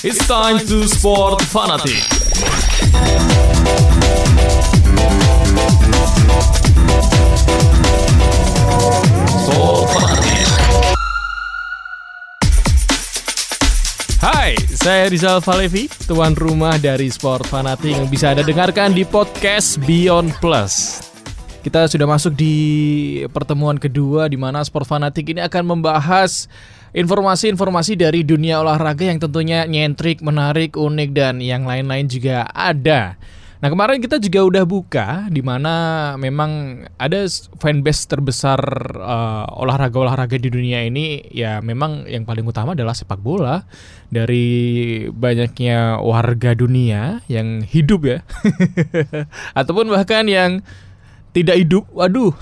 It's time to sport fanatic. Hai, saya Rizal Falevi, tuan rumah dari Sport Fanatic yang bisa Anda dengarkan di podcast Beyond Plus. Kita sudah masuk di pertemuan kedua di mana Sport Fanatic ini akan membahas informasi-informasi dari dunia olahraga yang tentunya nyentrik, menarik, unik dan yang lain-lain juga ada. Nah kemarin kita juga udah buka di mana memang ada fanbase terbesar uh, olahraga-olahraga di dunia ini ya memang yang paling utama adalah sepak bola dari banyaknya warga dunia yang hidup ya ataupun bahkan yang tidak hidup. Waduh.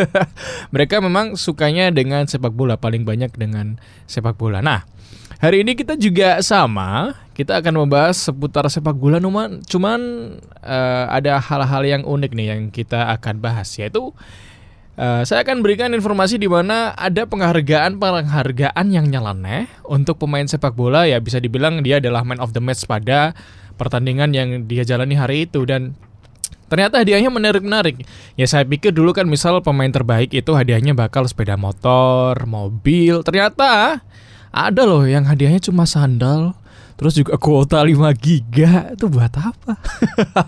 Mereka memang sukanya dengan sepak bola paling banyak dengan sepak bola. Nah, hari ini kita juga sama. Kita akan membahas seputar sepak bola cuman cuman uh, ada hal-hal yang unik nih yang kita akan bahas yaitu Uh, saya akan berikan informasi di mana ada penghargaan penghargaan yang nyeleneh untuk pemain sepak bola ya bisa dibilang dia adalah man of the match pada pertandingan yang dia jalani hari itu dan Ternyata hadiahnya menarik-menarik. Ya saya pikir dulu kan misal pemain terbaik itu hadiahnya bakal sepeda motor, mobil. Ternyata ada loh yang hadiahnya cuma sandal. Terus juga kuota 5 giga itu buat apa?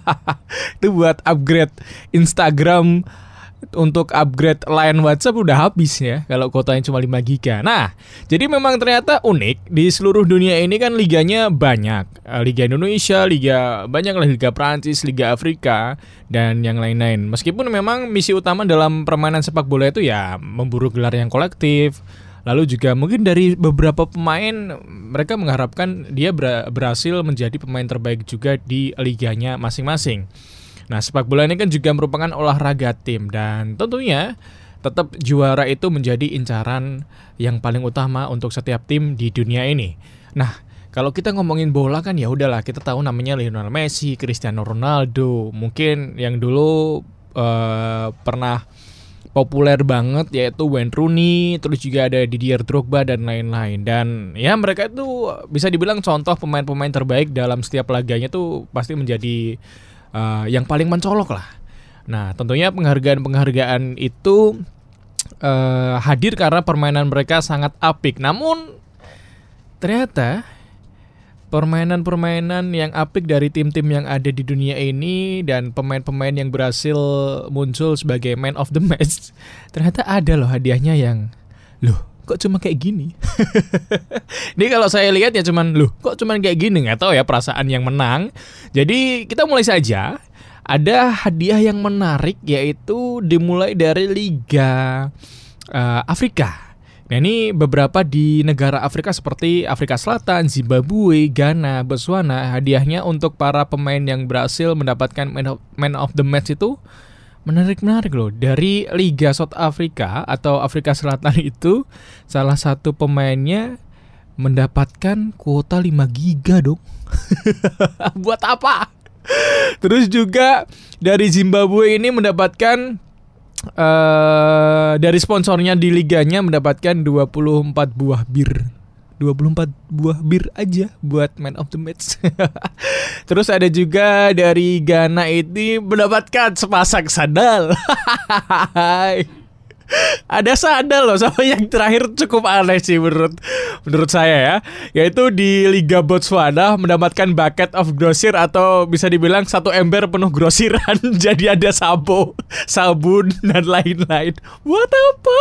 itu buat upgrade Instagram untuk upgrade line WhatsApp udah habis ya kalau kuotanya cuma 5 giga. Nah, jadi memang ternyata unik di seluruh dunia ini kan liganya banyak. Eh, Liga Indonesia, liga banyak lah Liga Prancis, Liga Afrika dan yang lain-lain. Meskipun memang misi utama dalam permainan sepak bola itu ya memburu gelar yang kolektif. Lalu juga mungkin dari beberapa pemain mereka mengharapkan dia berhasil menjadi pemain terbaik juga di liganya masing-masing. Nah, sepak bola ini kan juga merupakan olahraga tim dan tentunya tetap juara itu menjadi incaran yang paling utama untuk setiap tim di dunia ini. Nah, kalau kita ngomongin bola kan ya udahlah kita tahu namanya Lionel Messi, Cristiano Ronaldo, mungkin yang dulu uh, pernah populer banget yaitu Wayne Rooney, terus juga ada Didier Drogba dan lain-lain. Dan ya mereka itu bisa dibilang contoh pemain-pemain terbaik dalam setiap laganya tuh pasti menjadi uh, yang paling mencolok lah. Nah, tentunya penghargaan-penghargaan itu uh, hadir karena permainan mereka sangat apik. Namun ternyata permainan-permainan yang apik dari tim-tim yang ada di dunia ini dan pemain-pemain yang berhasil muncul sebagai man of the match, ternyata ada loh hadiahnya yang loh kok cuma kayak gini? Ini kalau saya lihat ya cuman loh, kok cuma kayak gini nggak tahu ya perasaan yang menang. Jadi kita mulai saja. Ada hadiah yang menarik yaitu dimulai dari Liga uh, Afrika. Nah ini beberapa di negara Afrika seperti Afrika Selatan, Zimbabwe, Ghana, Botswana hadiahnya untuk para pemain yang berhasil mendapatkan man of the match itu menarik-menarik loh. Dari Liga South Africa atau Afrika Selatan itu salah satu pemainnya mendapatkan kuota 5 giga dong. Buat apa? Terus juga dari Zimbabwe ini mendapatkan uh, dari sponsornya di liganya mendapatkan 24 buah bir 24 buah bir aja buat man of the match. Terus ada juga dari Ghana ini mendapatkan sepasang sandal. ada sandal loh sama yang terakhir cukup aneh sih menurut menurut saya ya. Yaitu di Liga Botswana mendapatkan bucket of grosir atau bisa dibilang satu ember penuh grosiran. Jadi ada sabo sabun dan lain-lain. Buat apa?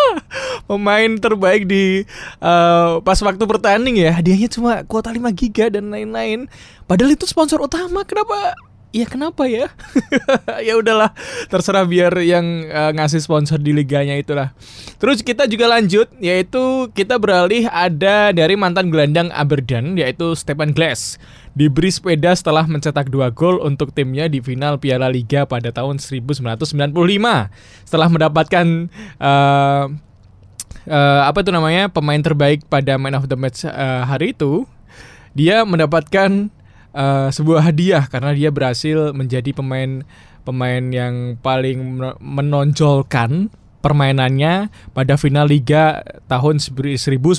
Pemain terbaik di uh, pas waktu pertanding ya. Hadiahnya cuma kuota 5 giga dan lain-lain. Padahal itu sponsor utama. Kenapa Iya kenapa ya? ya udahlah, terserah biar yang uh, ngasih sponsor di liganya itulah. Terus kita juga lanjut, yaitu kita beralih ada dari mantan gelandang Aberdeen, yaitu Stephen Glass. Diberi sepeda setelah mencetak dua gol untuk timnya di final Piala Liga pada tahun 1995. Setelah mendapatkan uh, uh, apa itu namanya pemain terbaik pada Man of the Match uh, hari itu, dia mendapatkan uh, sebuah hadiah karena dia berhasil menjadi pemain pemain yang paling menonjolkan permainannya pada final liga tahun 1995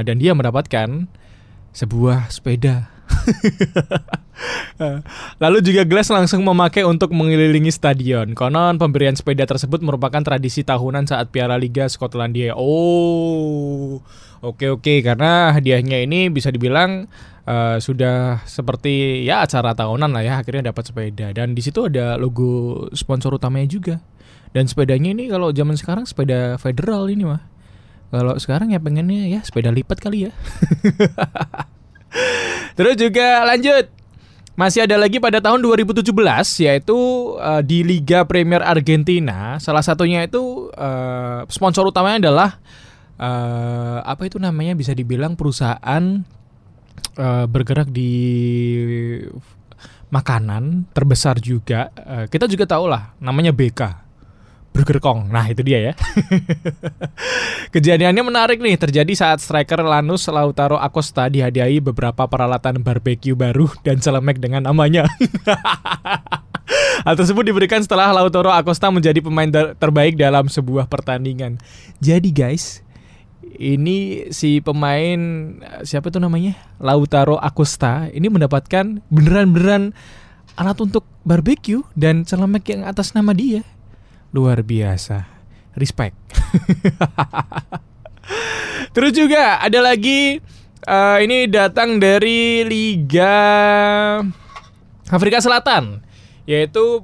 dan dia mendapatkan sebuah sepeda. Lalu juga Glass langsung memakai untuk mengelilingi stadion. Konon pemberian sepeda tersebut merupakan tradisi tahunan saat Piala Liga Skotlandia. Oh, oke oke karena hadiahnya ini bisa dibilang uh, sudah seperti ya acara tahunan lah ya akhirnya dapat sepeda dan di situ ada logo sponsor utamanya juga. Dan sepedanya ini kalau zaman sekarang sepeda federal ini mah. Kalau sekarang ya pengennya ya sepeda lipat kali ya. Terus juga lanjut. Masih ada lagi pada tahun 2017 yaitu uh, di Liga Premier Argentina. Salah satunya itu uh, sponsor utamanya adalah uh, apa itu namanya bisa dibilang perusahaan uh, bergerak di makanan terbesar juga. Uh, kita juga tahu lah namanya BK. Burger Kong. Nah, itu dia ya. Kejadiannya menarik nih, terjadi saat striker Lanus Lautaro Acosta dihadiahi beberapa peralatan barbeque baru dan celemek dengan namanya. Hal tersebut diberikan setelah Lautaro Acosta menjadi pemain ter terbaik dalam sebuah pertandingan. Jadi guys, ini si pemain siapa tuh namanya? Lautaro Acosta ini mendapatkan beneran-beneran alat untuk barbeque dan celemek yang atas nama dia luar biasa. Respect. Terus juga ada lagi uh, ini datang dari Liga Afrika Selatan yaitu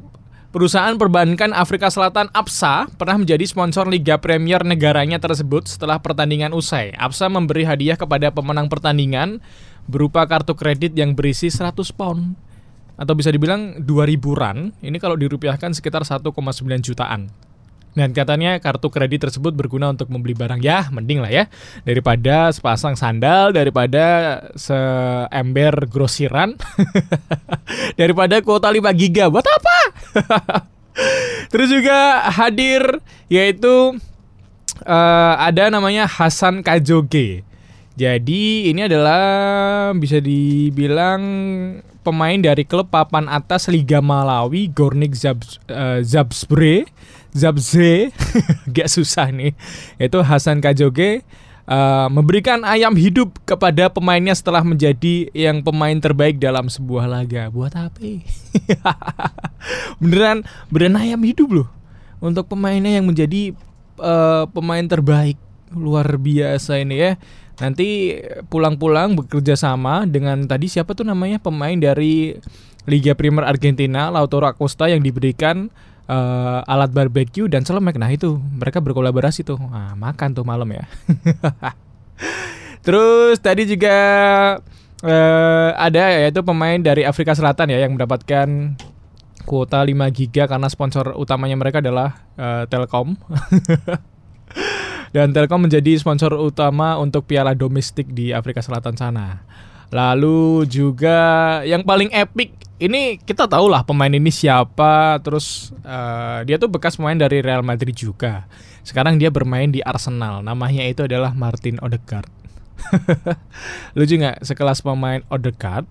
Perusahaan perbankan Afrika Selatan APSA pernah menjadi sponsor Liga Premier negaranya tersebut setelah pertandingan usai. APSA memberi hadiah kepada pemenang pertandingan berupa kartu kredit yang berisi 100 pound atau bisa dibilang 2000 ran. Ini kalau dirupiahkan sekitar 1,9 jutaan. Dan katanya kartu kredit tersebut berguna untuk membeli barang ya, mending lah ya daripada sepasang sandal, daripada seember grosiran, daripada kuota 5 giga. Buat apa? Terus juga hadir yaitu uh, ada namanya Hasan Kajoge. Jadi ini adalah bisa dibilang pemain dari klub papan atas Liga Malawi Gornik Zab, uh, Zabsbre Zabze gak susah nih. Itu Hasan Kajoge uh, memberikan ayam hidup kepada pemainnya setelah menjadi yang pemain terbaik dalam sebuah laga. Buat apa? Beneran beneran ayam hidup loh. Untuk pemainnya yang menjadi uh, pemain terbaik. Luar biasa ini ya. Nanti pulang-pulang bekerja sama dengan tadi siapa tuh namanya? Pemain dari Liga Primer Argentina, Lautaro Acosta yang diberikan uh, alat barbecue dan celemek. Nah itu mereka berkolaborasi tuh, nah, makan tuh malam ya. Terus tadi juga uh, ada yaitu pemain dari Afrika Selatan ya yang mendapatkan kuota 5 giga karena sponsor utamanya mereka adalah uh, Telkom. Dan Telkom menjadi sponsor utama untuk piala domestik di Afrika Selatan sana. Lalu juga yang paling epic ini kita tahu lah pemain ini siapa. Terus uh, dia tuh bekas pemain dari Real Madrid juga. Sekarang dia bermain di Arsenal. Namanya itu adalah Martin Odegaard. Lucu nggak? Sekelas pemain Odegaard,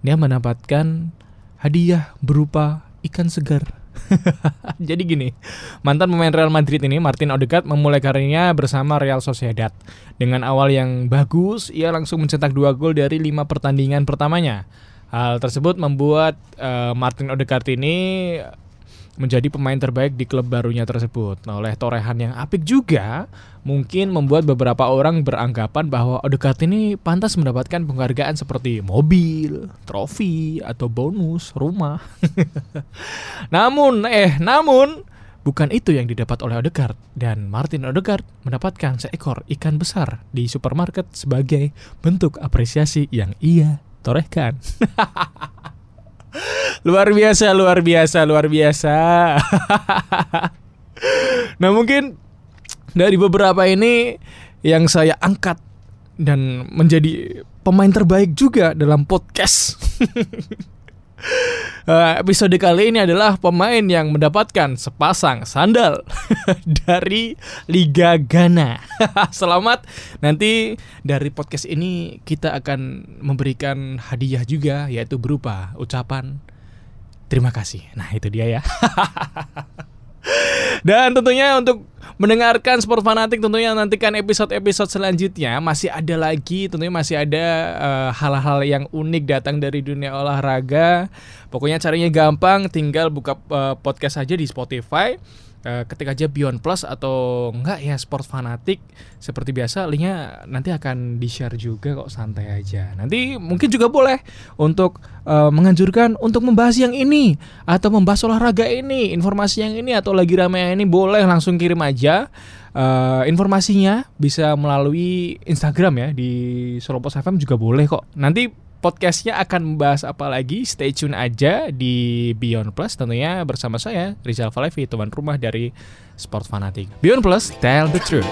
dia mendapatkan hadiah berupa ikan segar. Jadi gini, mantan pemain Real Madrid ini Martin Odegaard memulai karirnya bersama Real Sociedad. Dengan awal yang bagus, ia langsung mencetak dua gol dari lima pertandingan pertamanya. Hal tersebut membuat uh, Martin Odegaard ini menjadi pemain terbaik di klub barunya tersebut. Nah, oleh torehan yang apik juga, mungkin membuat beberapa orang beranggapan bahwa Odegaard ini pantas mendapatkan penghargaan seperti mobil, trofi, atau bonus rumah. namun, eh, namun bukan itu yang didapat oleh Odegaard dan Martin Odegaard mendapatkan seekor ikan besar di supermarket sebagai bentuk apresiasi yang ia torehkan. luar biasa, luar biasa, luar biasa. nah mungkin dari beberapa ini yang saya angkat dan menjadi pemain terbaik juga dalam podcast. Uh, episode kali ini adalah pemain yang mendapatkan sepasang sandal dari Liga Ghana. Selamat. Nanti dari podcast ini kita akan memberikan hadiah juga yaitu berupa ucapan terima kasih. Nah, itu dia ya. Dan tentunya untuk mendengarkan Sport Fanatik tentunya nantikan episode-episode selanjutnya masih ada lagi tentunya masih ada eh, hal-hal uh, yang unik datang dari dunia olahraga. Pokoknya caranya gampang tinggal buka uh, podcast aja di Spotify ketik aja Beyond Plus atau enggak ya Sport Fanatik seperti biasa linknya nanti akan di share juga kok santai aja. Nanti mungkin juga boleh untuk uh, menganjurkan untuk membahas yang ini atau membahas olahraga ini informasi yang ini atau lagi ramai ini boleh langsung kirim aja. Uh, informasinya bisa melalui Instagram ya di Solo Post FM juga boleh kok. Nanti podcastnya akan membahas apa lagi? Stay tune aja di Beyond Plus tentunya bersama saya Rizal Valevi teman rumah dari Sport Fanatic Beyond Plus tell the truth